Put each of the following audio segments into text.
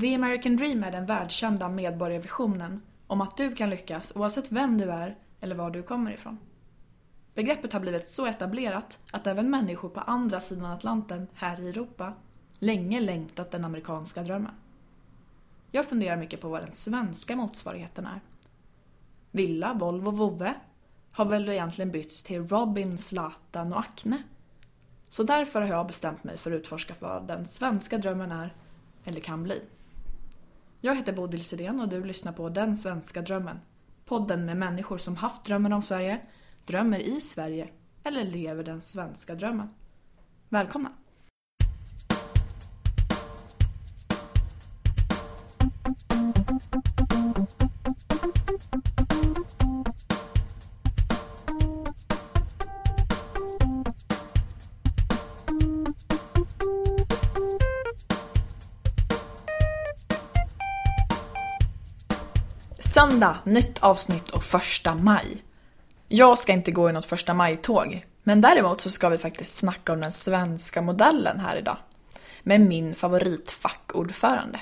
The American Dream är den världskända medborgarvisionen om att du kan lyckas oavsett vem du är eller var du kommer ifrån. Begreppet har blivit så etablerat att även människor på andra sidan Atlanten, här i Europa, länge längtat den amerikanska drömmen. Jag funderar mycket på vad den svenska motsvarigheten är. Villa, Volvo, Vove har väl egentligen bytts till Robin, Zlatan och Acne. Så därför har jag bestämt mig för att utforska vad den svenska drömmen är, eller kan bli. Jag heter Bodil Sidén och du lyssnar på Den svenska drömmen. Podden med människor som haft drömmen om Sverige, drömmer i Sverige eller lever den svenska drömmen. Välkomna! Söndag, nytt avsnitt och första maj. Jag ska inte gå i något första maj-tåg, men däremot så ska vi faktiskt snacka om den svenska modellen här idag. Med min favoritfackordförande.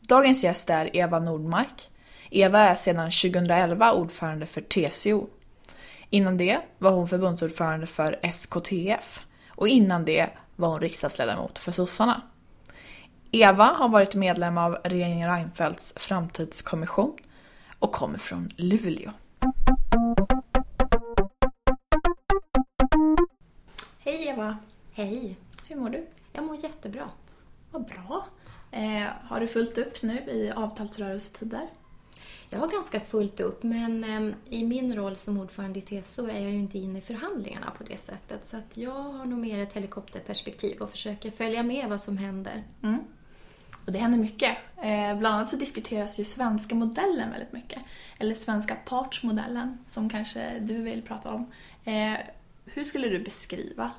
Dagens gäst är Eva Nordmark. Eva är sedan 2011 ordförande för TCO. Innan det var hon förbundsordförande för SKTF och innan det var hon riksdagsledamot för sossarna. Eva har varit medlem av regeringen Reinfeldts framtidskommission och kommer från Luleå. Hej Eva! Hej! Hur mår du? Jag mår jättebra. Vad bra. Eh, har du fullt upp nu i avtalsrörelsetider? Jag har ganska fullt upp, men eh, i min roll som ordförande i TSO är jag ju inte inne i förhandlingarna på det sättet. Så att jag har nog mer ett helikopterperspektiv och försöker följa med vad som händer. Mm. Och det händer mycket. Eh, bland annat så diskuteras ju svenska modellen väldigt mycket. Eller svenska partsmodellen, som kanske du vill prata om. Eh, hur skulle du beskriva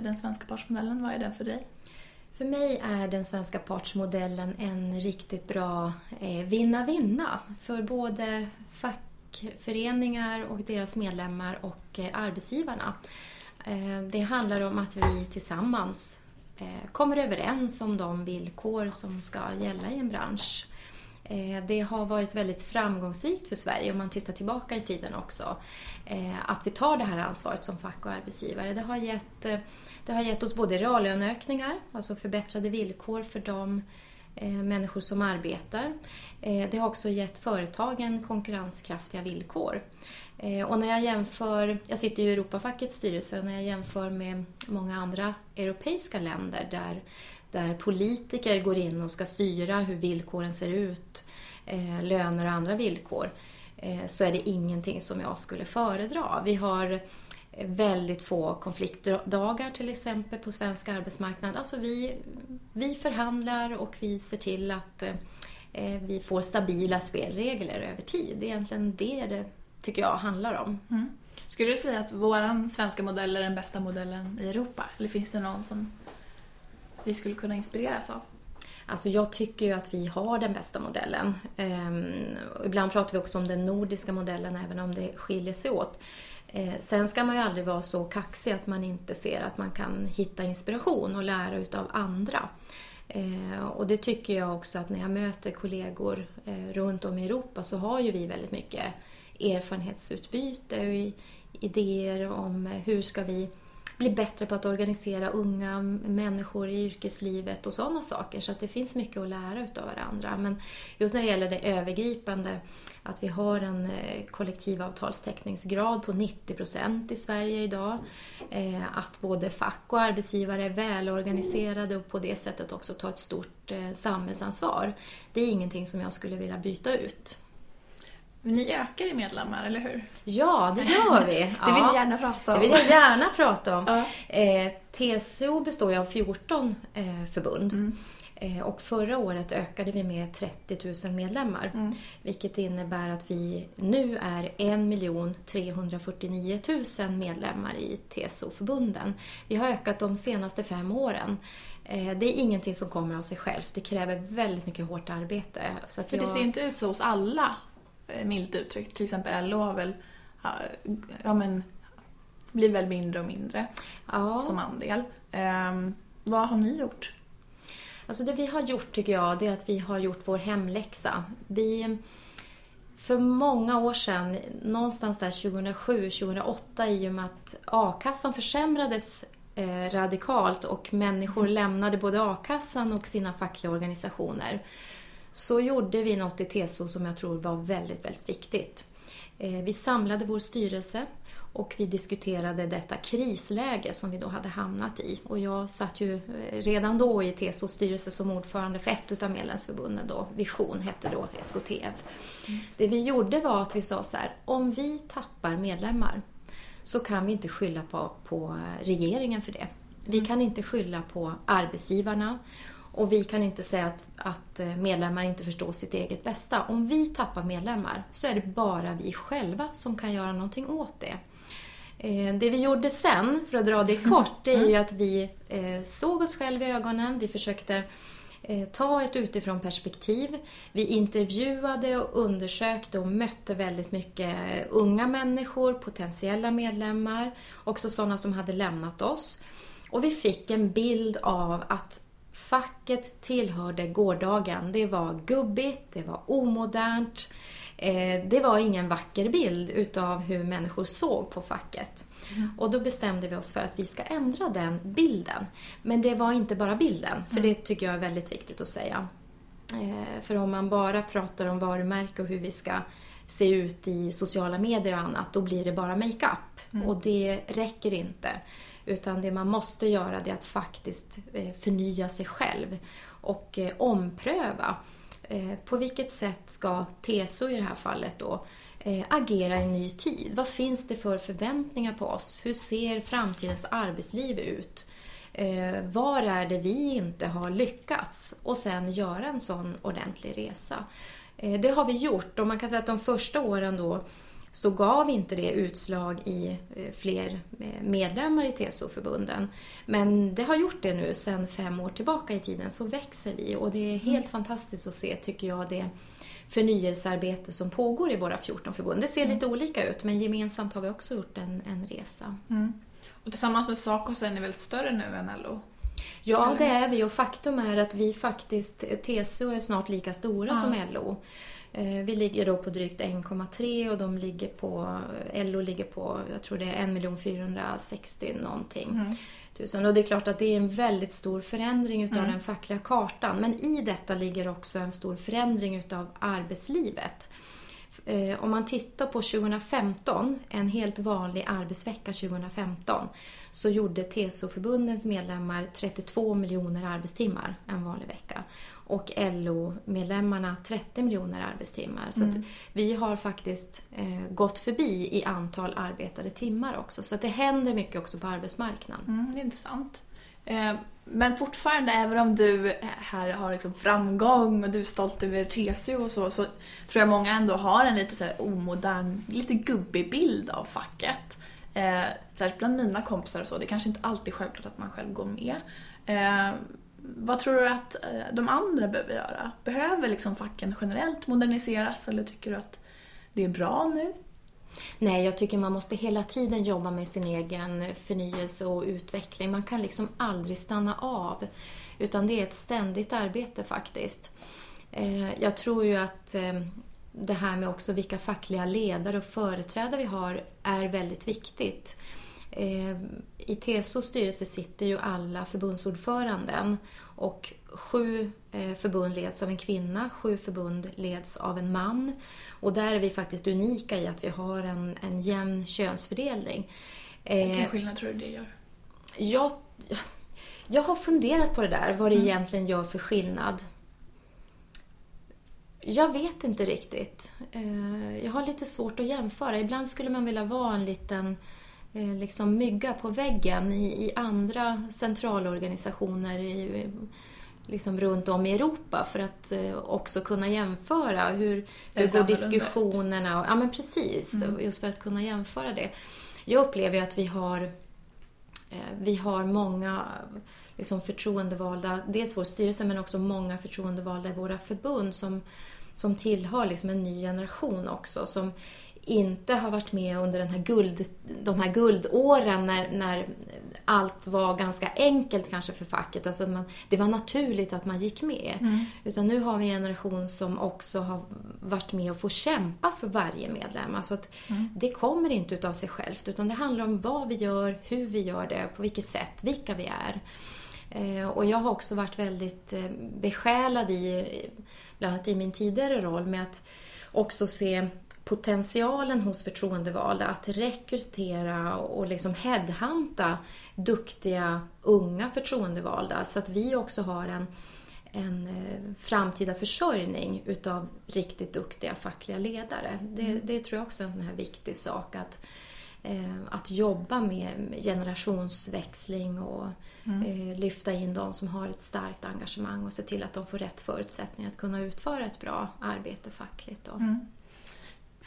den svenska partsmodellen? Vad är den för dig? För mig är den svenska partsmodellen en riktigt bra eh, vinna-vinna för både fackföreningar och deras medlemmar och eh, arbetsgivarna. Eh, det handlar om att vi tillsammans Eh, kommer överens om de villkor som ska gälla i en bransch. Eh, det har varit väldigt framgångsrikt för Sverige om man tittar tillbaka i tiden också. Eh, att vi tar det här ansvaret som fack och arbetsgivare. Det har gett, det har gett oss både reallöneökningar, alltså förbättrade villkor för de människor som arbetar. Det har också gett företagen konkurrenskraftiga villkor. Eh, och när jag jämför, jag sitter i Europafackets styrelse, och när jag jämför med många andra europeiska länder där, där politiker går in och ska styra hur villkoren ser ut, eh, löner och andra villkor, eh, så är det ingenting som jag skulle föredra. Vi har väldigt få konfliktdagar till exempel på svensk arbetsmarknad. Alltså vi, vi förhandlar och vi ser till att vi får stabila spelregler över tid. Det är egentligen det det tycker jag handlar om. Mm. Skulle du säga att vår svenska modell är den bästa modellen i Europa? Eller finns det någon som vi skulle kunna inspireras av? Alltså jag tycker ju att vi har den bästa modellen. Um, ibland pratar vi också om den nordiska modellen även om det skiljer sig åt. Eh, sen ska man ju aldrig vara så kaxig att man inte ser att man kan hitta inspiration och lära utav andra. Eh, och det tycker jag också att när jag möter kollegor eh, runt om i Europa så har ju vi väldigt mycket erfarenhetsutbyte och idéer om hur ska vi bli bättre på att organisera unga människor i yrkeslivet och sådana saker. Så att det finns mycket att lära utav varandra. Men just när det gäller det övergripande, att vi har en kollektivavtalsteckningsgrad kollektivavtalstäckningsgrad på 90 procent i Sverige idag. Eh, att både fack och arbetsgivare är välorganiserade och på det sättet också tar ett stort eh, samhällsansvar. Det är ingenting som jag skulle vilja byta ut. Ni ökar i medlemmar, eller hur? Ja, det gör vi. det vill jag gärna prata om. Det vill jag gärna prata om. Ja. Eh, TCO består ju av 14 eh, förbund. Mm. Eh, och förra året ökade vi med 30 000 medlemmar. Mm. Vilket innebär att vi nu är 1 349 000 medlemmar i TCO-förbunden. Vi har ökat de senaste fem åren. Eh, det är ingenting som kommer av sig självt. Det kräver väldigt mycket hårt arbete. Så För jag... det ser inte ut så hos alla milt uttryckt. Till exempel LO har väl ja, men, blir väl mindre och mindre ja. som andel. Um, vad har ni gjort? Alltså det vi har gjort tycker jag, det är att vi har gjort vår hemläxa. Vi, för många år sedan, någonstans där 2007-2008 i och med att a-kassan försämrades eh, radikalt och människor lämnade både a-kassan och sina fackliga organisationer så gjorde vi något i TSO som jag tror var väldigt, väldigt viktigt. Eh, vi samlade vår styrelse och vi diskuterade detta krisläge som vi då hade hamnat i. Och jag satt ju eh, redan då i TSOs styrelse som ordförande för ett utav medlemsförbunden då, Vision hette då SKTF. Det vi gjorde var att vi sa så här, om vi tappar medlemmar så kan vi inte skylla på, på regeringen för det. Vi mm. kan inte skylla på arbetsgivarna och vi kan inte säga att, att eh, medlemmar inte förstår sitt eget bästa. Om vi tappar medlemmar så är det bara vi själva som kan göra någonting åt det. Eh, det vi gjorde sen, för att dra det kort, det är ju mm. att vi eh, såg oss själva i ögonen. Vi försökte ta ett utifrån perspektiv. Vi intervjuade och undersökte och mötte väldigt mycket unga människor, potentiella medlemmar, också sådana som hade lämnat oss. Och vi fick en bild av att facket tillhörde gårdagen. Det var gubbigt, det var omodernt. Eh, det var ingen vacker bild utav hur människor såg på facket. Mm. Och då bestämde vi oss för att vi ska ändra den bilden. Men det var inte bara bilden, för mm. det tycker jag är väldigt viktigt att säga. Eh, för om man bara pratar om varumärke och hur vi ska se ut i sociala medier och annat, då blir det bara makeup. Mm. Och det räcker inte. Utan det man måste göra är att faktiskt eh, förnya sig själv och eh, ompröva. Eh, på vilket sätt ska TSO i det här fallet då agera i en ny tid? Vad finns det för förväntningar på oss? Hur ser framtidens arbetsliv ut? Var är det vi inte har lyckats? Och sen göra en sån ordentlig resa. Det har vi gjort och man kan säga att de första åren då så gav inte det utslag i eh, fler eh, medlemmar i TSO-förbunden. Men det har gjort det nu sedan fem år tillbaka i tiden, så växer vi och det är helt mm. fantastiskt att se, tycker jag, det förnyelsearbete som pågår i våra 14 förbund. Det ser mm. lite olika ut, men gemensamt har vi också gjort en, en resa. Mm. Och tillsammans med Saco så är ni väl större nu än LO? Ja, det är vi och faktum är att vi faktiskt, TSO är snart lika stora ja. som LO. Eh, vi ligger då på drygt 1,3 och de ligger på, LO ligger på, jag tror det är 1 460 någonting. Mm. Tusen. Och det är klart att det är en väldigt stor förändring utav mm. den fackliga kartan. Men i detta ligger också en stor förändring utav arbetslivet. Eh, om man tittar på 2015, en helt vanlig arbetsvecka 2015, så gjorde TCO-förbundens medlemmar 32 miljoner arbetstimmar en vanlig vecka och LO-medlemmarna 30 miljoner arbetstimmar. Så mm. vi har faktiskt eh, gått förbi i antal arbetade timmar också. Så det händer mycket också på arbetsmarknaden. Mm, det är intressant. Eh, men fortfarande, även om du här har liksom framgång och du är stolt över TCO och så, så tror jag många ändå har en lite så omodern, lite gubbig bild av facket. Eh, särskilt bland mina kompisar och så. Det är kanske inte alltid självklart att man själv går med. Eh, vad tror du att eh, de andra behöver göra? Behöver liksom facken generellt moderniseras eller tycker du att det är bra nu? Nej, jag tycker man måste hela tiden jobba med sin egen förnyelse och utveckling. Man kan liksom aldrig stanna av. Utan det är ett ständigt arbete faktiskt. Eh, jag tror ju att eh, det här med också vilka fackliga ledare och företrädare vi har är väldigt viktigt. I TSOs styrelse sitter ju alla förbundsordföranden och sju eh, förbund leds av en kvinna, sju förbund leds av en man. Och där är vi faktiskt unika i att vi har en, en jämn könsfördelning. Vilken eh, skillnad tror du det gör? Jag, jag har funderat på det där, vad det mm. egentligen gör för skillnad. Jag vet inte riktigt. Eh, jag har lite svårt att jämföra. Ibland skulle man vilja vara en liten Eh, liksom mygga på väggen i, i andra centralorganisationer i, liksom runt om i Europa för att eh, också kunna jämföra hur, hur går diskussionerna. Och, ja men precis, mm. just för att kunna jämföra det. Jag upplever att vi har, eh, vi har många liksom förtroendevalda, dels vår styrelse men också många förtroendevalda i våra förbund som, som tillhör liksom en ny generation också som inte har varit med under den här guld, de här guldåren när, när allt var ganska enkelt kanske för facket. Alltså man, det var naturligt att man gick med. Mm. Utan nu har vi en generation som också har varit med och får kämpa för varje medlem. Alltså att mm. Det kommer inte utav sig självt utan det handlar om vad vi gör, hur vi gör det, på vilket sätt, vilka vi är. Eh, och jag har också varit väldigt eh, besjälad i, bland annat i min tidigare roll, med att också se potentialen hos förtroendevalda att rekrytera och liksom headhunta duktiga unga förtroendevalda så att vi också har en, en eh, framtida försörjning utav riktigt duktiga fackliga ledare. Det, mm. det tror jag också är en sån här viktig sak att, eh, att jobba med generationsväxling och mm. eh, lyfta in de som har ett starkt engagemang och se till att de får rätt förutsättningar att kunna utföra ett bra arbete fackligt. Mm.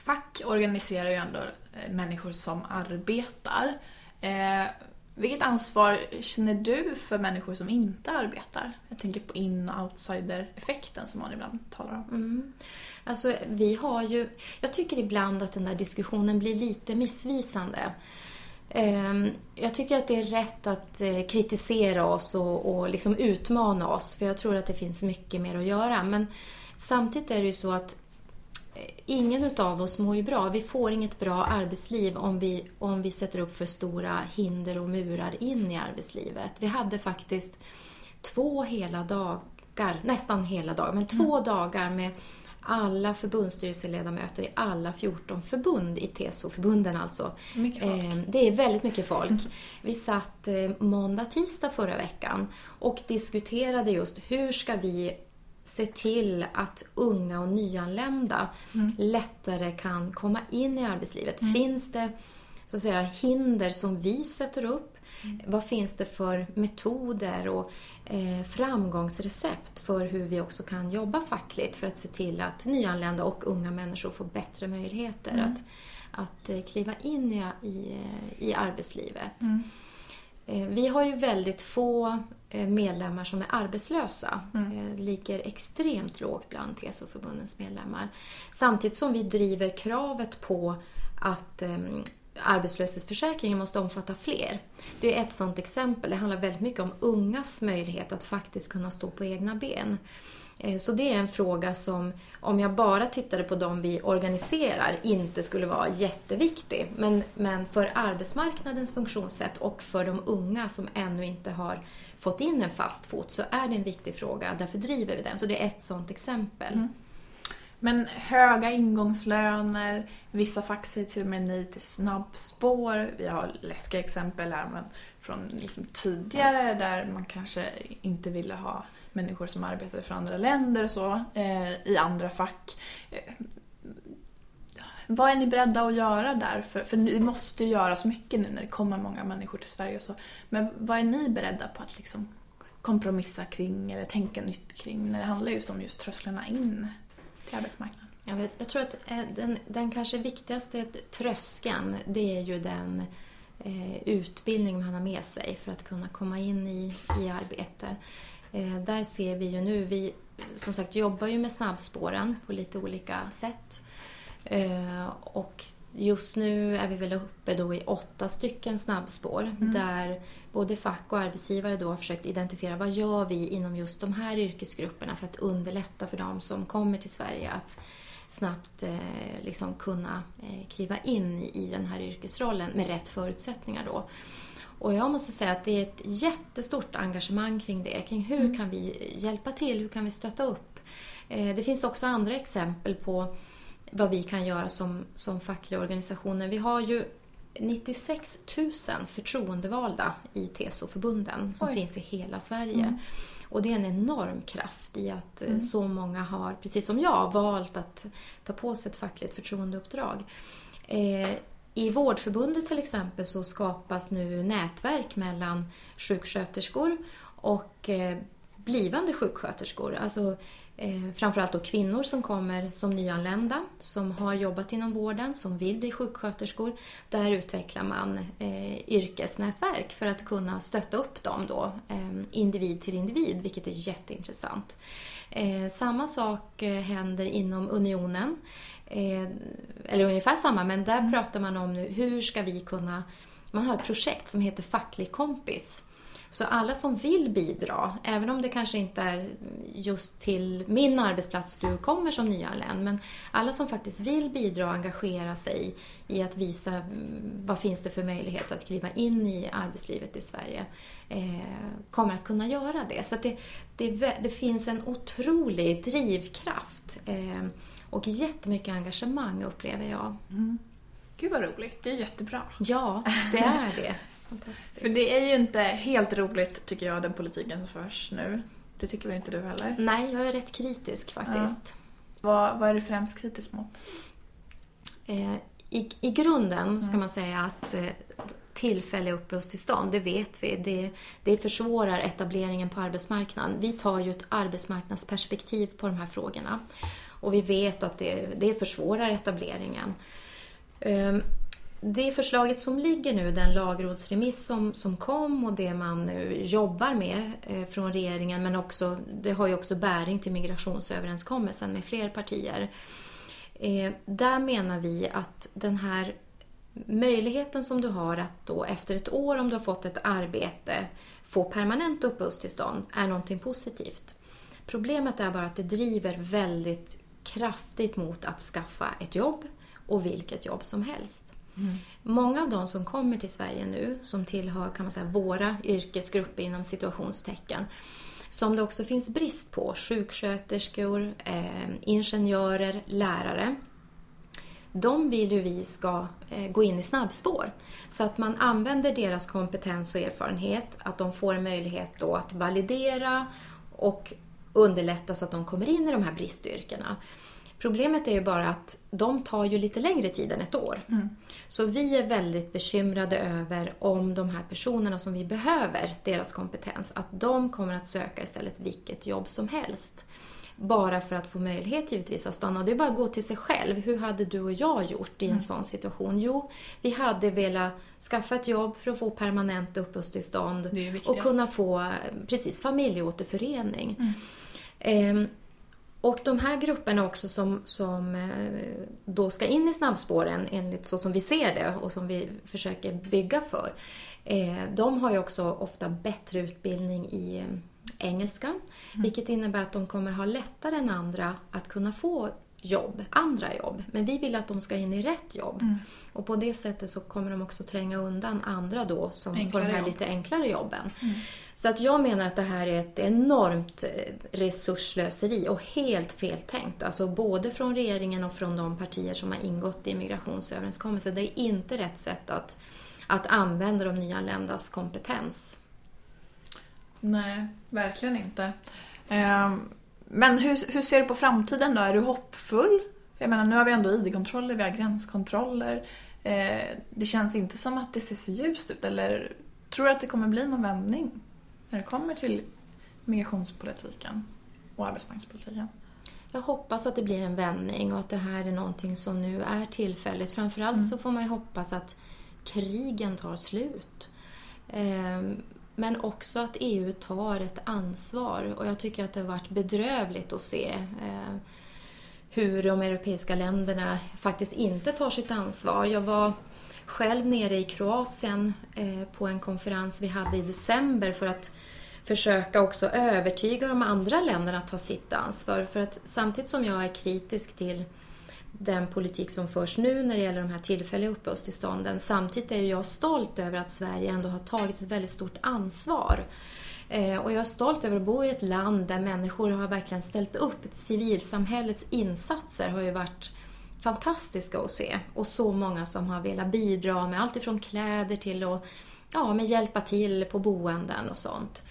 Fack organiserar ju ändå eh, människor som arbetar. Eh, vilket ansvar känner du för människor som inte arbetar? Jag tänker på in och outsider-effekten som man ibland talar om. Mm. Alltså, vi har ju, jag tycker ibland att den där diskussionen blir lite missvisande. Ehm, jag tycker att det är rätt att eh, kritisera oss och, och liksom utmana oss, för jag tror att det finns mycket mer att göra. Men samtidigt är det ju så att ingen av oss mår ju bra. Vi får inget bra arbetsliv om vi, om vi sätter upp för stora hinder och murar in i arbetslivet. Vi hade faktiskt två hela dagar, nästan hela dagar, men två mm. dagar med alla förbundsstyrelseledamöter i alla 14 förbund i TSO-förbunden alltså. Mycket folk. Eh, det är väldigt mycket folk. Vi satt eh, måndag, tisdag förra veckan och diskuterade just hur ska vi se till att unga och nyanlända mm. lättare kan komma in i arbetslivet. Mm. Finns det så att säga, hinder som vi sätter upp? Mm. Vad finns det för metoder och eh, framgångsrecept för hur vi också kan jobba fackligt för att se till att nyanlända och unga människor får bättre möjligheter mm. att, att eh, kliva in i, i, i arbetslivet. Mm. Eh, vi har ju väldigt få Eh, medlemmar som är arbetslösa. Mm. Eh, ligger extremt lågt bland TCO-förbundens medlemmar. Samtidigt som vi driver kravet på att eh, arbetslöshetsförsäkringen måste omfatta fler. Det är ett sådant exempel. Det handlar väldigt mycket om ungas möjlighet att faktiskt kunna stå på egna ben. Eh, så det är en fråga som, om jag bara tittade på de vi organiserar, inte skulle vara jätteviktig. Men, men för arbetsmarknadens funktionssätt och för de unga som ännu inte har fått in en fast fot så är det en viktig fråga. Därför driver vi den. Så det är ett sådant exempel. Mm. Men höga ingångslöner, vissa fack säger till och med nej till snabbspår. Vi har läskiga exempel här men från liksom tidigare där man kanske inte ville ha människor som arbetade för andra länder och så eh, i andra fack. Eh, vad är ni beredda att göra där? För, för det måste ju göras mycket nu när det kommer många människor till Sverige och så. Men vad är ni beredda på att liksom kompromissa kring eller tänka nytt kring när det handlar just om just trösklarna in till arbetsmarknaden? Jag, vet, jag tror att eh, den, den kanske viktigaste tröskeln det är ju den eh, utbildning man har med sig för att kunna komma in i, i arbete. Eh, där ser vi ju nu, vi som sagt jobbar ju med snabbspåren på lite olika sätt. Eh, och just nu är vi väl uppe då i åtta stycken snabbspår mm. där både fack och arbetsgivare då har försökt identifiera vad gör vi inom just de här yrkesgrupperna för att underlätta för dem som kommer till Sverige att snabbt eh, liksom kunna eh, kliva in i den här yrkesrollen med rätt förutsättningar då. Och jag måste säga att det är ett jättestort engagemang kring det, kring hur mm. kan vi hjälpa till, hur kan vi stötta upp? Det finns också andra exempel på vad vi kan göra som, som fackliga organisationer. Vi har ju 96 000 förtroendevalda i TSO-förbunden som Oj. finns i hela Sverige. Mm. Och det är en enorm kraft i att eh, mm. så många har, precis som jag, valt att ta på sig ett fackligt förtroendeuppdrag. Eh, I Vårdförbundet till exempel så skapas nu nätverk mellan sjuksköterskor och eh, blivande sjuksköterskor. Alltså eh, framförallt då kvinnor som kommer som nyanlända, som har jobbat inom vården, som vill bli sjuksköterskor. Där utvecklar man eh, yrkesnätverk för att kunna stötta upp dem då, eh, individ till individ, vilket är jätteintressant. Eh, samma sak eh, händer inom unionen. Eh, eller ungefär samma, men där pratar man om nu hur ska vi kunna... Man har ett projekt som heter Facklig kompis. Så alla som vill bidra, även om det kanske inte är just till min arbetsplats du kommer som nyanländ, men alla som faktiskt vill bidra och engagera sig i att visa mm, vad finns det för möjlighet att kliva in i arbetslivet i Sverige, eh, kommer att kunna göra det. Så det, det, det, finns en otrolig drivkraft eh, och jättemycket engagemang upplever jag. Mm. Gud vad roligt, det är jättebra. Ja, det är det. För det är ju inte helt roligt, tycker jag, den politiken som förs nu. Det tycker väl inte du heller? Nej, jag är rätt kritisk faktiskt. Ja. Vad, vad är du främst kritisk mot? Eh, i, I grunden mm. ska man säga att eh, tillfälliga uppehållstillstånd, det vet vi, det, det försvårar etableringen på arbetsmarknaden. Vi tar ju ett arbetsmarknadsperspektiv på de här frågorna. Och vi vet att det, det försvårar etableringen. Um, det förslaget som ligger nu, den lagrådsremiss som, som kom och det man nu jobbar med eh, från regeringen, men också, det har ju också bäring till migrationsöverenskommelsen med fler partier. Eh, där menar vi att den här möjligheten som du har att då efter ett år om du har fått ett arbete få permanent uppehållstillstånd är någonting positivt. Problemet är bara att det driver väldigt kraftigt mot att skaffa ett jobb och vilket jobb som helst. Mm. Många av de som kommer till Sverige nu, som tillhör kan man säga, våra yrkesgrupper inom situationstecken, som det också finns brist på, sjuksköterskor, eh, ingenjörer, lärare. De vill ju vi ska eh, gå in i snabbspår. Så att man använder deras kompetens och erfarenhet, att de får en möjlighet då att validera och underlätta så att de kommer in i de här bristyrkena. Problemet är ju bara att de tar ju lite längre tid än ett år. Mm. Så vi är väldigt bekymrade över om de här personerna som vi behöver, deras kompetens, att de kommer att söka istället vilket jobb som helst. Bara för att få möjlighet givetvis att stanna. Och det är bara att gå till sig själv. Hur hade du och jag gjort i en mm. sån situation? Jo, vi hade velat skaffa ett jobb för att få permanent uppehållstillstånd och kunna få precis familjeåterförening. Mm. Ehm, och de här grupperna också som, som eh, då ska in i snabbspåren enligt så som vi ser det och som vi försöker bygga för. Eh, de har ju också ofta bättre utbildning i eh, engelska, mm. vilket innebär att de kommer ha lättare än andra att kunna få jobb, andra jobb. Men vi vill att de ska in i rätt jobb. Mm. Och på det sättet så kommer de också tränga undan andra då som enklare på de här jobb. lite enklare jobben. Mm. Så att jag menar att det här är ett enormt resurslöseri resursslöseri och helt feltänkt. Alltså både från regeringen och från de partier som har ingått i migrationsöverenskommelsen. Det är inte rätt sätt att, att använda de nyanländas kompetens. Nej, verkligen inte. Ehm, men hur, hur ser du på framtiden då? Är du hoppfull? Jag menar, nu har vi ändå ID-kontroller, vi har gränskontroller. Eh, det känns inte som att det ser så ljust ut. Eller tror du att det kommer bli någon vändning när det kommer till migrationspolitiken och arbetsmarknadspolitiken? Jag hoppas att det blir en vändning och att det här är någonting som nu är tillfälligt. Framförallt mm. så får man ju hoppas att krigen tar slut. Eh, men också att EU tar ett ansvar och jag tycker att det har varit bedrövligt att se eh, hur de europeiska länderna faktiskt inte tar sitt ansvar. Jag var själv nere i Kroatien eh, på en konferens vi hade i december för att försöka också övertyga de andra länderna att ta sitt ansvar. För att samtidigt som jag är kritisk till den politik som förs nu när det gäller de här tillfälliga uppehållstillstånden. Samtidigt är jag stolt över att Sverige ändå har tagit ett väldigt stort ansvar. Eh, och jag är stolt över att bo i ett land där människor har verkligen ställt upp. Civilsamhällets insatser har ju varit fantastiska att se. Och så många som har velat bidra med allt ifrån kläder till att ja, med hjälpa till på boenden och sånt.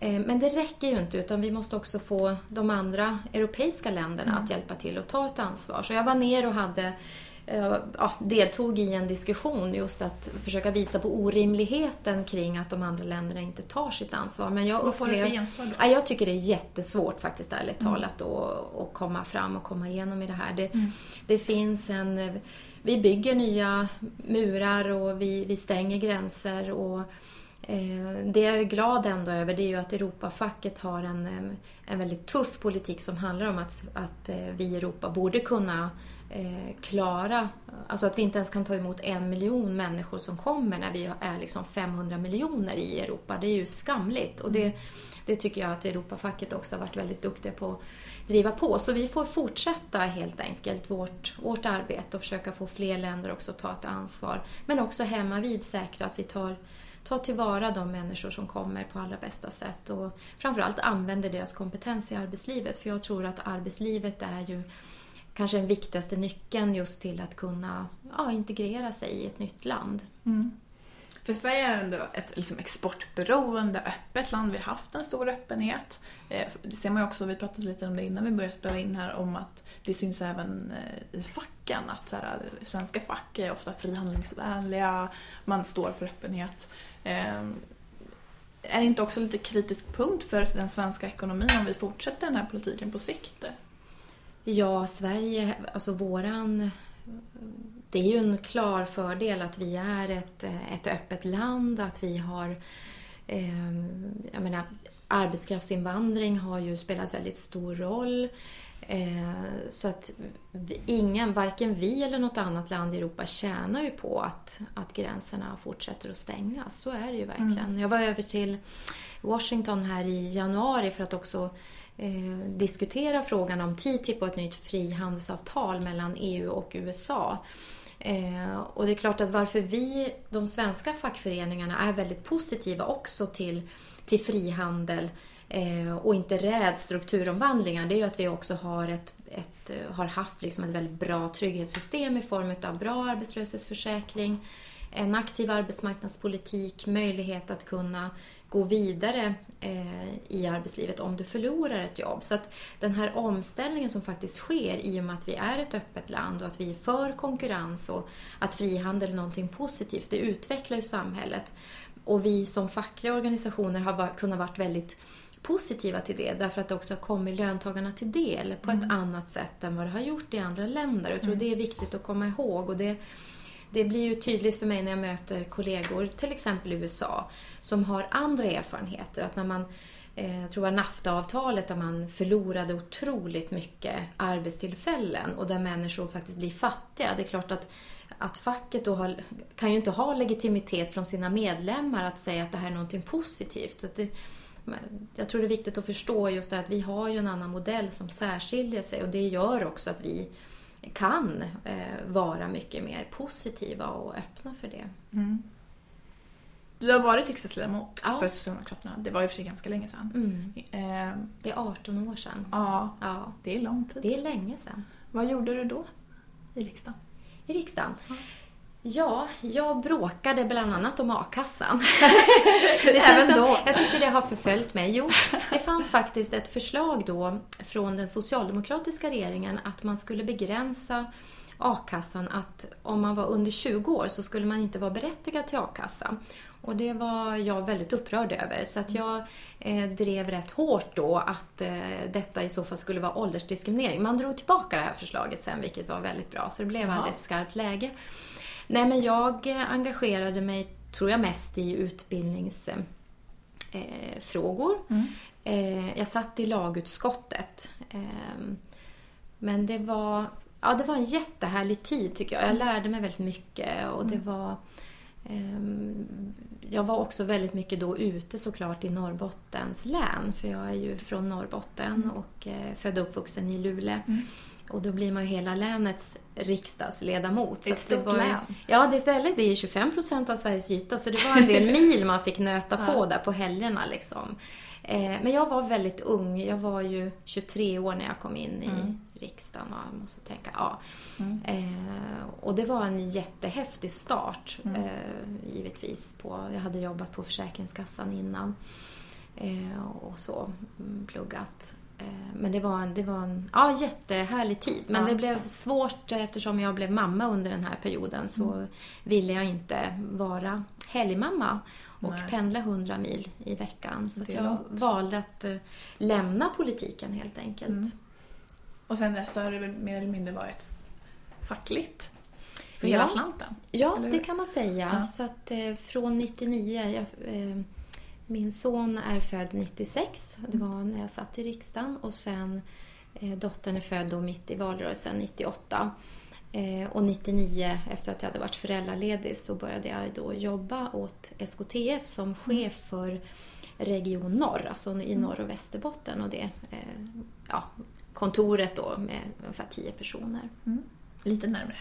Eh, men det räcker ju inte utan vi måste också få de andra europeiska länderna mm. att hjälpa till och ta ett ansvar. Så jag var ner och hade ja, deltog i en diskussion just att försöka visa på orimligheten kring att de andra länderna inte tar sitt ansvar. Men jag Vad får du för gensvar ja, Jag tycker det är jättesvårt faktiskt ärligt mm. talat att komma fram och komma igenom i det här. Det, mm. det finns en... Vi bygger nya murar och vi, vi stänger gränser och Eh, det jag är glad ändå över det är ju att Europafacket har en, eh, en väldigt tuff politik som handlar om att, att eh, vi i Europa borde kunna Eh, klara, alltså att vi inte ens kan ta emot en miljon människor som kommer när vi är liksom 500 miljoner i Europa. Det är ju skamligt och det, det tycker jag att Europafacket också har varit väldigt duktiga på att driva på. Så vi får fortsätta helt enkelt vårt, vårt arbete och försöka få fler länder också att ta ett ansvar. Men också hemma vid säkra att vi tar ta tillvara de människor som kommer på allra bästa sätt och framförallt använder deras kompetens i arbetslivet. För jag tror att arbetslivet är ju kanske den viktigaste nyckeln just till att kunna ja, integrera sig i ett nytt land. Mm. För Sverige är ändå ett liksom exportberoende, öppet land. Vi har haft en stor öppenhet. Eh, det ser man ju också, vi pratade lite om det innan vi började spela in här, om att det syns även eh, i facken att så här, svenska fack är ofta frihandlingsvänliga, man står för öppenhet. Ehm, är det inte också lite kritisk punkt för den svenska ekonomin om vi fortsätter den här politiken på sikt? Ja, Sverige, alltså våran... Det är ju en klar fördel att vi är ett, ett öppet land, att vi har... Eh, jag menar, arbetskraftsinvandring har ju spelat väldigt stor roll. Eh, så att ingen, varken vi eller något annat land i Europa tjänar ju på att, att gränserna fortsätter att stängas. Så är det ju verkligen. Mm. Jag var över till Washington här i januari för att också eh, diskutera frågan om TTIP och ett nytt frihandelsavtal mellan EU och USA. Eh, och det är klart att varför vi, de svenska fackföreningarna, är väldigt positiva också till, till frihandel eh, och inte räds strukturomvandlingar, det är ju att vi också har, ett, ett, eh, har haft liksom ett väldigt bra trygghetssystem i form av bra arbetslöshetsförsäkring, en aktiv arbetsmarknadspolitik, möjlighet att kunna gå vidare eh, i arbetslivet om du förlorar ett jobb. Så att den här omställningen som faktiskt sker i och med att vi är ett öppet land och att vi är för konkurrens och att frihandel är någonting positivt, det utvecklar ju samhället. Och vi som fackliga organisationer har kunnat vara väldigt positiva till det därför att det också har kommit löntagarna till del på mm. ett annat sätt än vad det har gjort i andra länder. Jag tror mm. det är viktigt att komma ihåg. Och det, det blir ju tydligt för mig när jag möter kollegor, till exempel i USA, som har andra erfarenheter. Att när man eh, jag tror det var NAFTA-avtalet där man förlorade otroligt mycket arbetstillfällen och där människor faktiskt blir fattiga. Det är klart att, att facket då har, kan ju inte ha legitimitet från sina medlemmar att säga att det här är någonting positivt. Att det, jag tror det är viktigt att förstå just det att vi har ju en annan modell som särskiljer sig och det gör också att vi kan eh, vara mycket mer positiva och öppna för det. Mm. Du har varit riksdagsledamot ja. för Socialdemokraterna. Det var ju för sig ganska länge sedan. Mm. Eh, det är 18 år sedan. Ja, ja, det är lång tid. Det är länge sedan. Vad gjorde du då i riksdagen? I riksdagen? Ja. Ja, jag bråkade bland annat om a-kassan. det Även som, då? Jag tycker det har förföljt mig. Jo, det fanns faktiskt ett förslag då från den socialdemokratiska regeringen att man skulle begränsa a-kassan att om man var under 20 år så skulle man inte vara berättigad till a-kassa. Och det var jag väldigt upprörd över så att jag eh, drev rätt hårt då att eh, detta i så fall skulle vara åldersdiskriminering. Man drog tillbaka det här förslaget sen vilket var väldigt bra så det blev Jaha. aldrig ett skarpt läge. Nej, men jag engagerade mig, tror jag, mest i utbildningsfrågor. Eh, mm. eh, jag satt i lagutskottet. Eh, men det var, ja, det var en jättehärlig tid tycker jag. Jag lärde mig väldigt mycket och det mm. var ehm, jag var också väldigt mycket då ute såklart i Norrbottens län, för jag är ju från Norrbotten mm. och eh, född och uppvuxen i Luleå. Mm. Och då blir man ju hela länets riksdagsledamot. Ett stort var, län. Ja, det är, väldigt, det är 25 procent av Sveriges yta, så det var en del mil man fick nöta på där på helgerna. Liksom. Eh, men jag var väldigt ung. Jag var ju 23 år när jag kom in i mm. riksdagen. Jag måste tänka, ja. Mm. Eh, och det var en jättehäftig start, mm. eh, givetvis. På, jag hade jobbat på Försäkringskassan innan eh, och så mm, pluggat. Eh, men det var en, det var en ja, jättehärlig tid. Men ja. det blev svårt eftersom jag blev mamma under den här perioden så mm. ville jag inte vara helgmamma och Nej. pendla 100 mil i veckan. Så jag långt. valde att eh, lämna politiken helt enkelt. Mm. Och sen dess så har det väl mer eller mindre varit fackligt? För hela slanten? Ja, det kan man säga. Ja. Så att eh, från 99, jag, eh, min son är född 96, det var när jag satt i riksdagen. Och sen eh, dottern är född då mitt i valrörelsen 98. Eh, och 99, efter att jag hade varit föräldraledig, så började jag då jobba åt SKTF som mm. chef för Region Norr, alltså i mm. Norr och Västerbotten. Och det eh, ja, kontoret då med ungefär 10 personer. Mm. Lite närmre.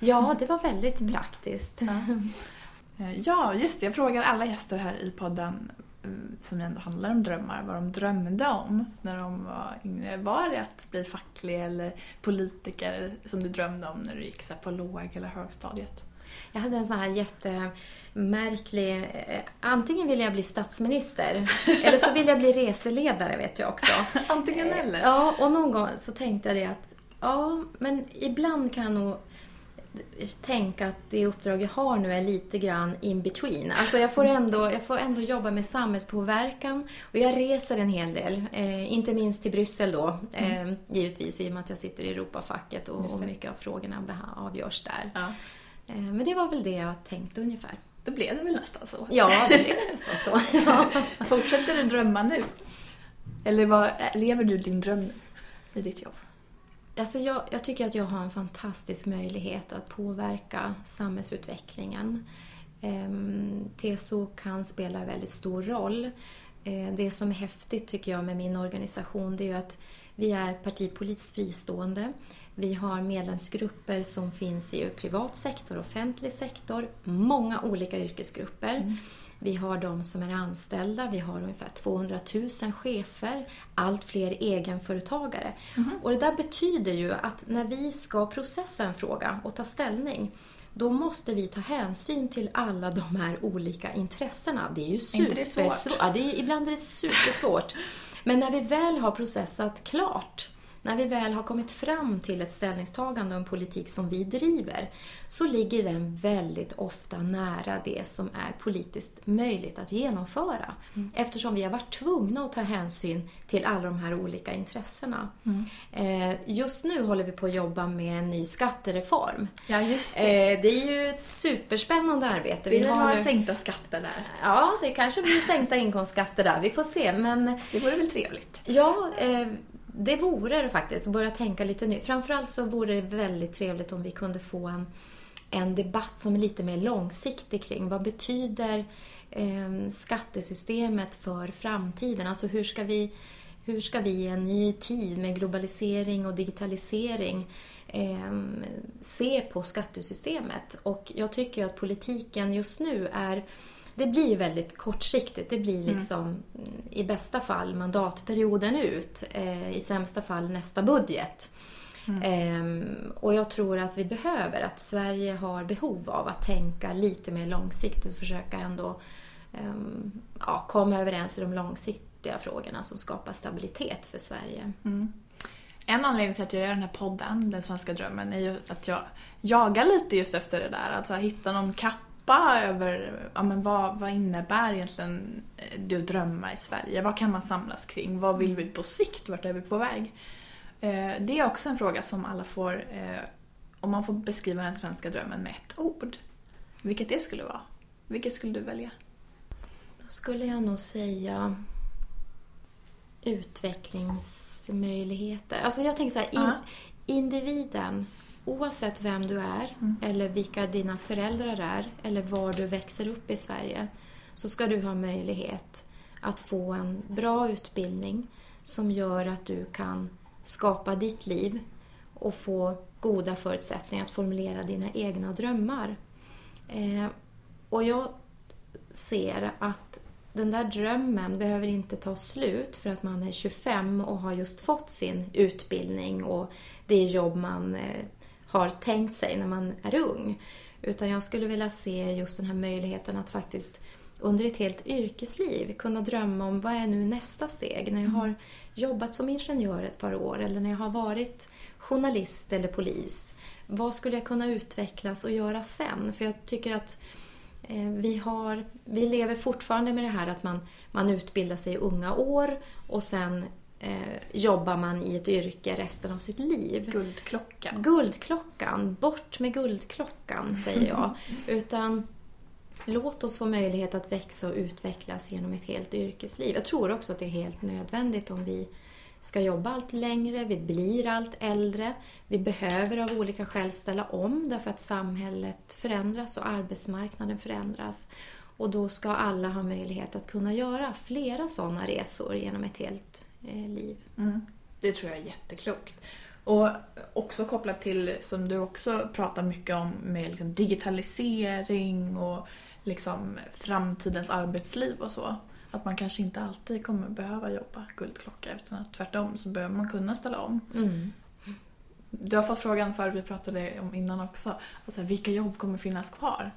Ja, det var väldigt praktiskt. Ja. Eh, ja, just det. Jag frågar alla gäster här i podden som ändå handlar om drömmar, vad de drömde om när de var yngre. Var det att bli facklig eller politiker som du drömde om när du gick så på låg eller högstadiet? Jag hade en sån här jättemärklig... Eh, antingen ville jag bli statsminister eller så ville jag bli reseledare vet jag också. antingen eller? Ja, och någon gång så tänkte jag det att ja, men ibland kan jag nog tänka att det uppdrag jag har nu är lite grann in between. Alltså jag får ändå, jag får ändå jobba med samhällspåverkan och jag reser en hel del. Eh, inte minst till Bryssel då, eh, mm. givetvis i och med att jag sitter i Europafacket och, och mycket av frågorna avgörs där. Ja. Eh, men det var väl det jag tänkte ungefär. Då blev det väl nästan så? Ja, det blev nästan så. Ja. Fortsätter du drömma nu? Eller vad, lever du din dröm i ditt jobb? Alltså jag, jag, tycker att jag har en fantastisk möjlighet att påverka samhällsutvecklingen. Ehm, TSO kan spela väldigt stor roll. Ehm, det som är häftigt tycker jag med min organisation det är att vi är partipolitiskt fristående. Vi har medlemsgrupper som finns i privat sektor, offentlig sektor, många olika yrkesgrupper. Mm. Vi har de som är anställda, vi har ungefär 200 000 chefer, allt fler egenföretagare. Mm. Och det där betyder ju att när vi ska processa en fråga och ta ställning då måste vi ta hänsyn till alla de här olika intressena. Det är ju supersvårt. Ja, det är, ibland är det supersvårt. Men när vi väl har processat klart när vi väl har kommit fram till ett ställningstagande och en politik som vi driver så ligger den väldigt ofta nära det som är politiskt möjligt att genomföra. Mm. Eftersom vi har varit tvungna att ta hänsyn till alla de här olika intressena. Mm. Eh, just nu håller vi på att jobba med en ny skattereform. Ja, just det. Eh, det är ju ett superspännande arbete. Vi, vi har några sänkta skatter där. Ja, det kanske blir sänkta inkomstskatter där. Vi får se. Men, det vore väl trevligt? Ja, eh, det vore det faktiskt, börja tänka lite nytt. Framförallt så vore det väldigt trevligt om vi kunde få en, en debatt som är lite mer långsiktig kring vad betyder eh, skattesystemet för framtiden? Alltså hur ska vi hur ska vi i en ny tid med globalisering och digitalisering eh, se på skattesystemet? Och jag tycker att politiken just nu är det blir väldigt kortsiktigt. Det blir mm. liksom mm. i bästa fall mandatperioden ut, eh, i sämsta fall nästa budget. Mm. Eh, och jag tror att vi behöver, att Sverige har behov av att tänka lite mer långsiktigt och försöka ändå eh, ja, komma överens i de långsiktiga frågorna som skapar stabilitet för Sverige. Mm. En anledning till att jag gör den här podden, Den svenska drömmen, är ju att jag jagar lite just efter det där. Att hitta någon kapp mappa över ja, men vad, vad innebär egentligen eh, det att drömma i Sverige? Vad kan man samlas kring? Vad vill vi på sikt? Vart är vi på väg? Eh, det är också en fråga som alla får, eh, om man får beskriva den svenska drömmen med ett ord. Vilket det skulle vara? Vilket skulle du välja? Då skulle jag nog säga utvecklingsmöjligheter. Alltså jag tänker så här, in, individen oavsett vem du är mm. eller vilka dina föräldrar är eller var du växer upp i Sverige så ska du ha möjlighet att få en bra utbildning som gör att du kan skapa ditt liv och få goda förutsättningar att formulera dina egna drömmar. Eh, och jag ser att den där drömmen behöver inte ta slut för att man är 25 och har just fått sin utbildning och det jobb man eh, har tänkt sig när man är ung. Utan jag skulle vilja se just den här möjligheten att faktiskt under ett helt yrkesliv kunna drömma om vad är nu nästa steg när jag har jobbat som ingenjör ett par år eller när jag har varit journalist eller polis. Vad skulle jag kunna utvecklas och göra sen? För jag tycker att eh, vi, har, vi lever fortfarande med det här att man, man utbildar sig i unga år och sen eh, jobbar man i ett yrke resten av sitt liv. Guldklockan. Guldklockan, bort med guldklockan säger jag. Utan låt oss få möjlighet att växa och utvecklas genom ett helt yrkesliv. Jag tror också att det är helt nödvändigt om vi ska jobba allt längre, vi blir allt äldre. Vi behöver av olika skäl ställa om därför att samhället förändras och arbetsmarknaden förändras. Och då ska alla ha möjlighet att kunna göra flera sådana resor genom ett helt liv. Mm. Det tror jag är jätteklokt. Och också kopplat till, som du också pratar mycket om, med liksom digitalisering och liksom framtidens arbetsliv och så. Att man kanske inte alltid kommer behöva jobba guldklocka utan att tvärtom så behöver man kunna ställa om. Mm. Du har fått frågan förut, vi pratade om innan också, alltså, vilka jobb kommer finnas kvar?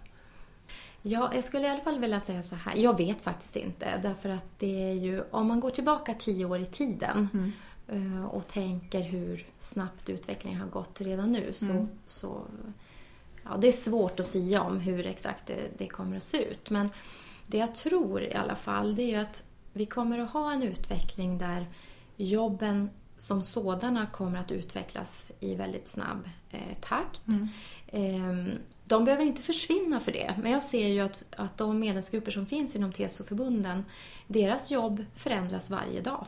Ja, jag skulle i alla fall vilja säga så här. Jag vet faktiskt inte. Därför att det är ju, om man går tillbaka tio år i tiden mm. och tänker hur snabbt utvecklingen har gått redan nu så, mm. så ja, det är svårt att säga om hur exakt det, det, kommer att se ut. Men det jag tror i alla fall det är att vi kommer att ha en utveckling där jobben som sådana kommer att utvecklas i väldigt snabb eh, takt. Mm. Eh, de behöver inte försvinna för det, men jag ser ju att, att de medlemsgrupper som finns inom TCO-förbunden, deras jobb förändras varje dag.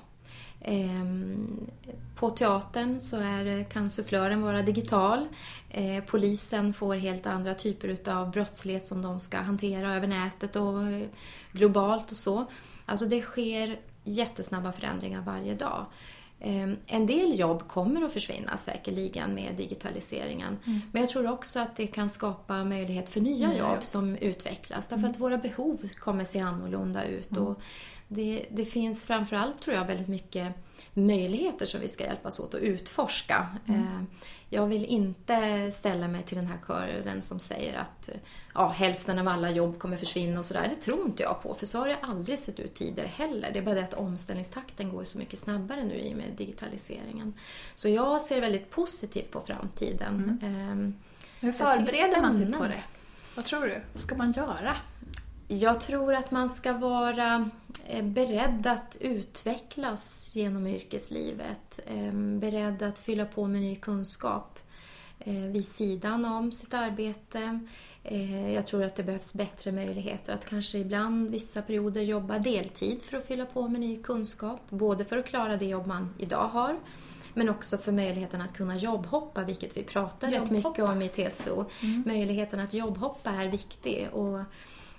Ehm, på teatern så är, kan sufflören vara digital. Eh, polisen får helt andra typer av brottslighet som de ska hantera över nätet och eh, globalt och så. Alltså det sker jättesnabba förändringar varje dag. Ehm, en del jobb kommer att försvinna säkerligen med digitaliseringen. Mm. Men jag tror också att det kan skapa möjlighet för nya, jobb, som utvecklas. Därför mm. att våra behov kommer se annorlunda ut. Mm. Och det, det finns framförallt, tror jag, väldigt mycket möjligheter som vi ska hjälpas åt att utforska. Mm. Ehm, jag vill inte ställa mig till den här kören som säger att ja, hälften av alla jobb kommer försvinna och sådär. Det tror inte jag på, för så har det aldrig sett ut tidigare heller. Det är bara det att omställningstakten går så mycket snabbare nu i och med digitaliseringen. Så jag ser väldigt positivt på framtiden. Mm. Ehm, Hur förbereder man sig på det? Vad tror du? Vad ska man göra? Jag tror att man ska vara eh, beredd att utvecklas genom yrkeslivet. Ehm, beredd att fylla på med ny kunskap eh, vid sidan om sitt arbete. Eh, jag tror att det behövs bättre möjligheter att kanske ibland, vissa perioder, jobba deltid för att fylla på med ny kunskap. Både för att klara det jobb man idag har, men också för möjligheten att kunna jobbhoppa, vilket vi pratar jobbhoppa. rätt mycket om i TCO. Mm. Möjligheten att jobbhoppa är viktig. Och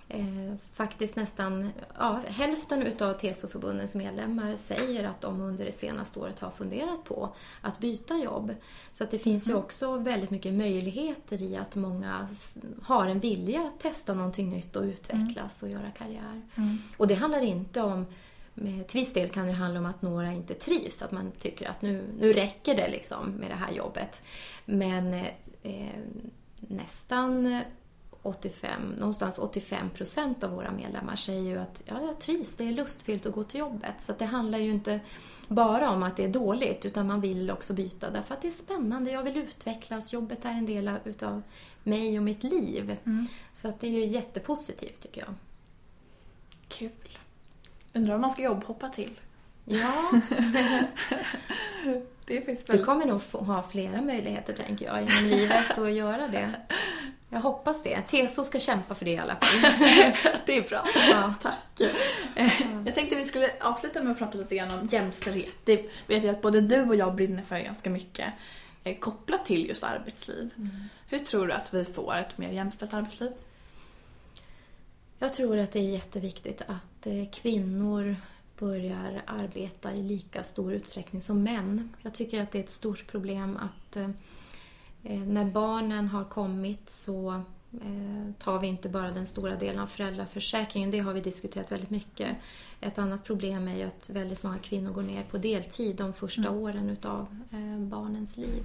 eh, faktiskt nästan ja, hälften utav TCO-förbundens medlemmar säger att de under det senaste året har funderat på att byta jobb. Så att det finns mm. ju också väldigt mycket möjligheter i att många har en vilja att testa någonting nytt och utvecklas mm. och göra karriär. Mm. Och det handlar inte om till viss del kan det handla om att några inte trivs, att man tycker att nu, nu räcker det liksom med det här jobbet. Men eh, nästan 85, någonstans 85 procent av våra medlemmar säger ju att ja, jag trivs, det är lustfyllt att gå till jobbet. Så det handlar ju inte bara om att det är dåligt, utan man vill också byta därför att det är spännande, jag vill utvecklas, jobbet är en del av mig och mitt liv. Mm. Så att det är ju jättepositivt tycker jag. Kul. Undrar vad man ska jobbhoppa till? Ja. det finns väl... Du kommer nog ha flera möjligheter, tänker jag, genom livet att göra det. Jag hoppas det. TSO ska kämpa för det i alla fall. det är bra. Ja. Tack. Jag tänkte vi skulle avsluta med att prata lite grann om jämställdhet. Det vet jag att både du och jag brinner för ganska mycket eh, kopplat till just arbetsliv. Mm. Hur tror du att vi får ett mer jämställt arbetsliv? Jag tror att det är jätteviktigt att eh, kvinnor börjar arbeta i lika stor utsträckning som män. Jag tycker att det är ett stort problem att eh, Eh, när barnen har kommit så eh, tar vi inte bara den stora delen av föräldraförsäkringen. Det har vi diskuterat väldigt mycket. Ett annat problem är ju att väldigt många kvinnor går ner på deltid de första mm. åren utav barnens liv.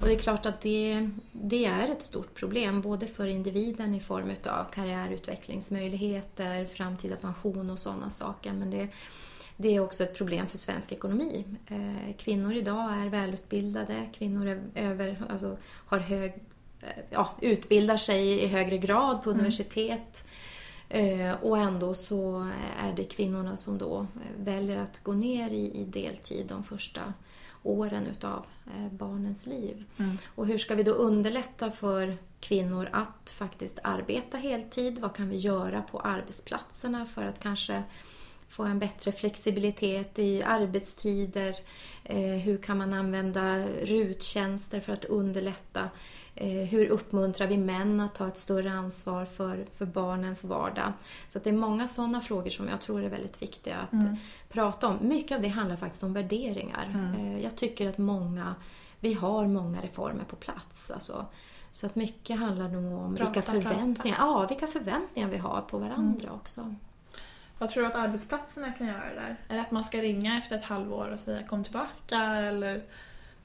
Och det är klart att det, det är ett stort problem, både för individen i form av karriärutvecklingsmöjligheter, framtida pension och sådana saker. Men det, det är också ett problem för svensk ekonomi. Eh, kvinnor idag är välutbildade, kvinnor är över, alltså, har hög, eh, ja, utbildar sig i högre grad på mm. universitet. Eh, och ändå så är det kvinnorna som då väljer att gå ner i, i deltid de första åren utav eh, barnens liv. Mm. Och hur ska vi då underlätta för kvinnor att faktiskt arbeta heltid? Vad kan vi göra på arbetsplatserna för att kanske få en bättre flexibilitet i arbetstider? Eh, hur kan man använda ruttjänster för att underlätta? Eh, hur uppmuntrar vi män att ta ett större ansvar för, för barnens vardag? Så det är många sådana frågor som jag tror är väldigt viktiga att Mm. prata om. Mycket av det handlar faktiskt om värderingar. Mm. Eh, Jag tycker att många, vi har många reformer på plats. Alltså. Så att mycket handlar nog om Prata, vilka, förväntningar, Ja, vilka förväntningar vi har på varandra Mm. också. Vad tror du att arbetsplatserna kan göra där? Är det att man ska ringa efter ett halvår och säga kom tillbaka eller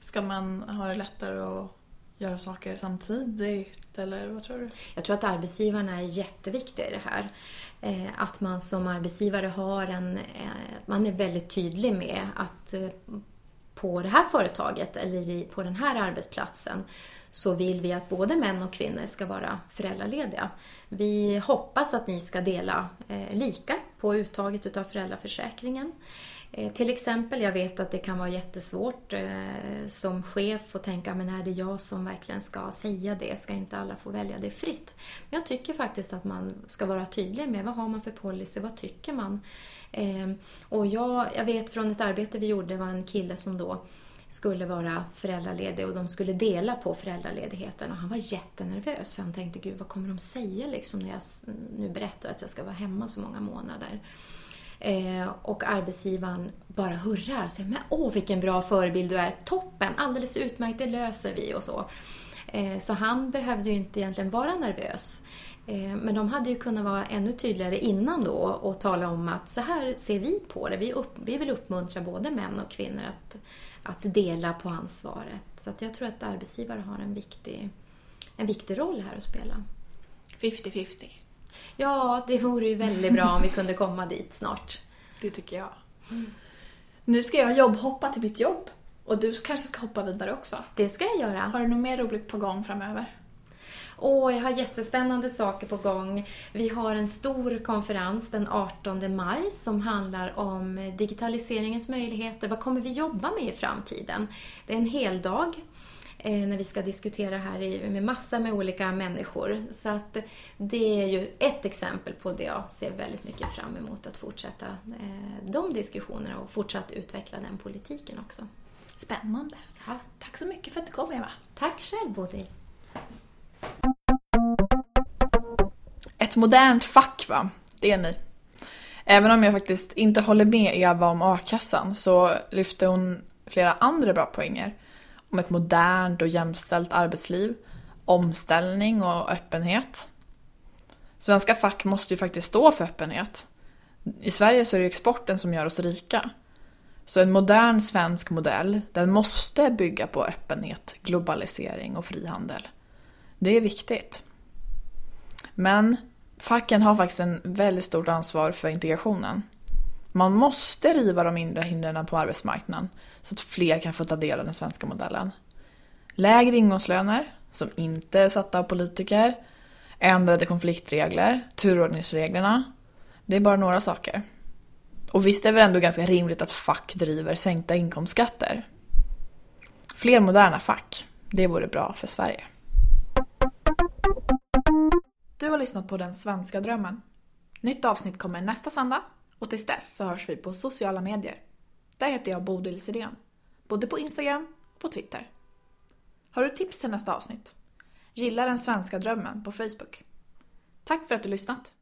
ska man ha det lättare att göra saker samtidigt eller vad tror du? Jag tror att arbetsgivarna är jätteviktiga i det här. Eh, att man som arbetsgivare har en... Eh, man är väldigt tydlig med att eh, på det här företaget eller på den här arbetsplatsen så vill vi att både män och kvinnor ska vara föräldralediga. Vi hoppas att ni ska dela lika på uttaget utav föräldraförsäkringen. Eh, till exempel, jag vet att det kan vara jättesvårt eh, som chef att tänka, men är det jag som verkligen ska säga det? Ska inte alla få välja det fritt? Men jag tycker faktiskt att man ska vara tydlig med vad har man för policy, vad tycker man? Eh, och jag, jag vet från ett arbete vi gjorde, det var en kille som då skulle vara föräldraledig och de skulle dela på föräldraledigheten och han var jättenervös för han tänkte, gud vad kommer de säga liksom när jag nu berättar att jag ska vara hemma så många månader? Eh, och arbetsgivaren bara hurrar och säger men åh vilken bra förebild du är, toppen, alldeles utmärkt, det löser vi och så. Eh, så han behövde ju inte egentligen vara nervös. Eh, men de hade ju kunnat vara ännu tydligare innan då och tala om att så här ser vi på det. Vi, upp, vi vill uppmuntra både män och kvinnor att, att dela på ansvaret. Så att jag tror att arbetsgivare har en viktig, en viktig roll här att spela. 50-50. Ja, det vore ju väldigt bra om vi kunde komma dit snart. Det tycker jag. Nu ska jag jobbhoppa till mitt jobb och du kanske ska hoppa vidare också. Det ska jag göra. Har du något mer roligt på gång framöver? Åh, jag har jättespännande saker på gång. Vi har en stor konferens den 18 maj som handlar om digitaliseringens möjligheter. Vad kommer vi jobba med i framtiden? Det är en hel dag när vi ska diskutera här med massor med olika människor. Så att det är ju ett exempel på det jag ser väldigt mycket fram emot att fortsätta eh, de diskussionerna och fortsatt utveckla den politiken också. Spännande. Ja. Tack så mycket för att du kom Eva. Tack själv Bodil! Ett modernt fack va? Det är ni. Även om jag faktiskt inte håller med Eva om a-kassan så lyfte hon flera andra bra poänger. Om ett modernt och jämställt arbetsliv, omställning och öppenhet. Svenska fack måste ju faktiskt stå för öppenhet. I Sverige så är det exporten som gör oss rika. Så en modern svensk modell, den måste bygga på öppenhet, globalisering och frihandel. Det är viktigt. Men facken har faktiskt en väldigt stort ansvar för integrationen. Man måste riva de inre hindren på arbetsmarknaden så att fler kan få ta del av den svenska modellen. Lägre ingångslöner, som inte är satta av politiker, ändrade konfliktregler, turordningsreglerna. Det är bara några saker. Och visst är det väl ändå ganska rimligt att fack driver sänkta inkomstskatter? Fler moderna fack, det vore bra för Sverige. Du har lyssnat på Den svenska drömmen. Nytt avsnitt kommer nästa söndag och tills dess så hörs vi på sociala medier. Där heter jag Bodil Sirén. Både på Instagram och på Twitter. Har du tips till nästa avsnitt? Gilla Den svenska drömmen på Facebook. Tack för att du lyssnat!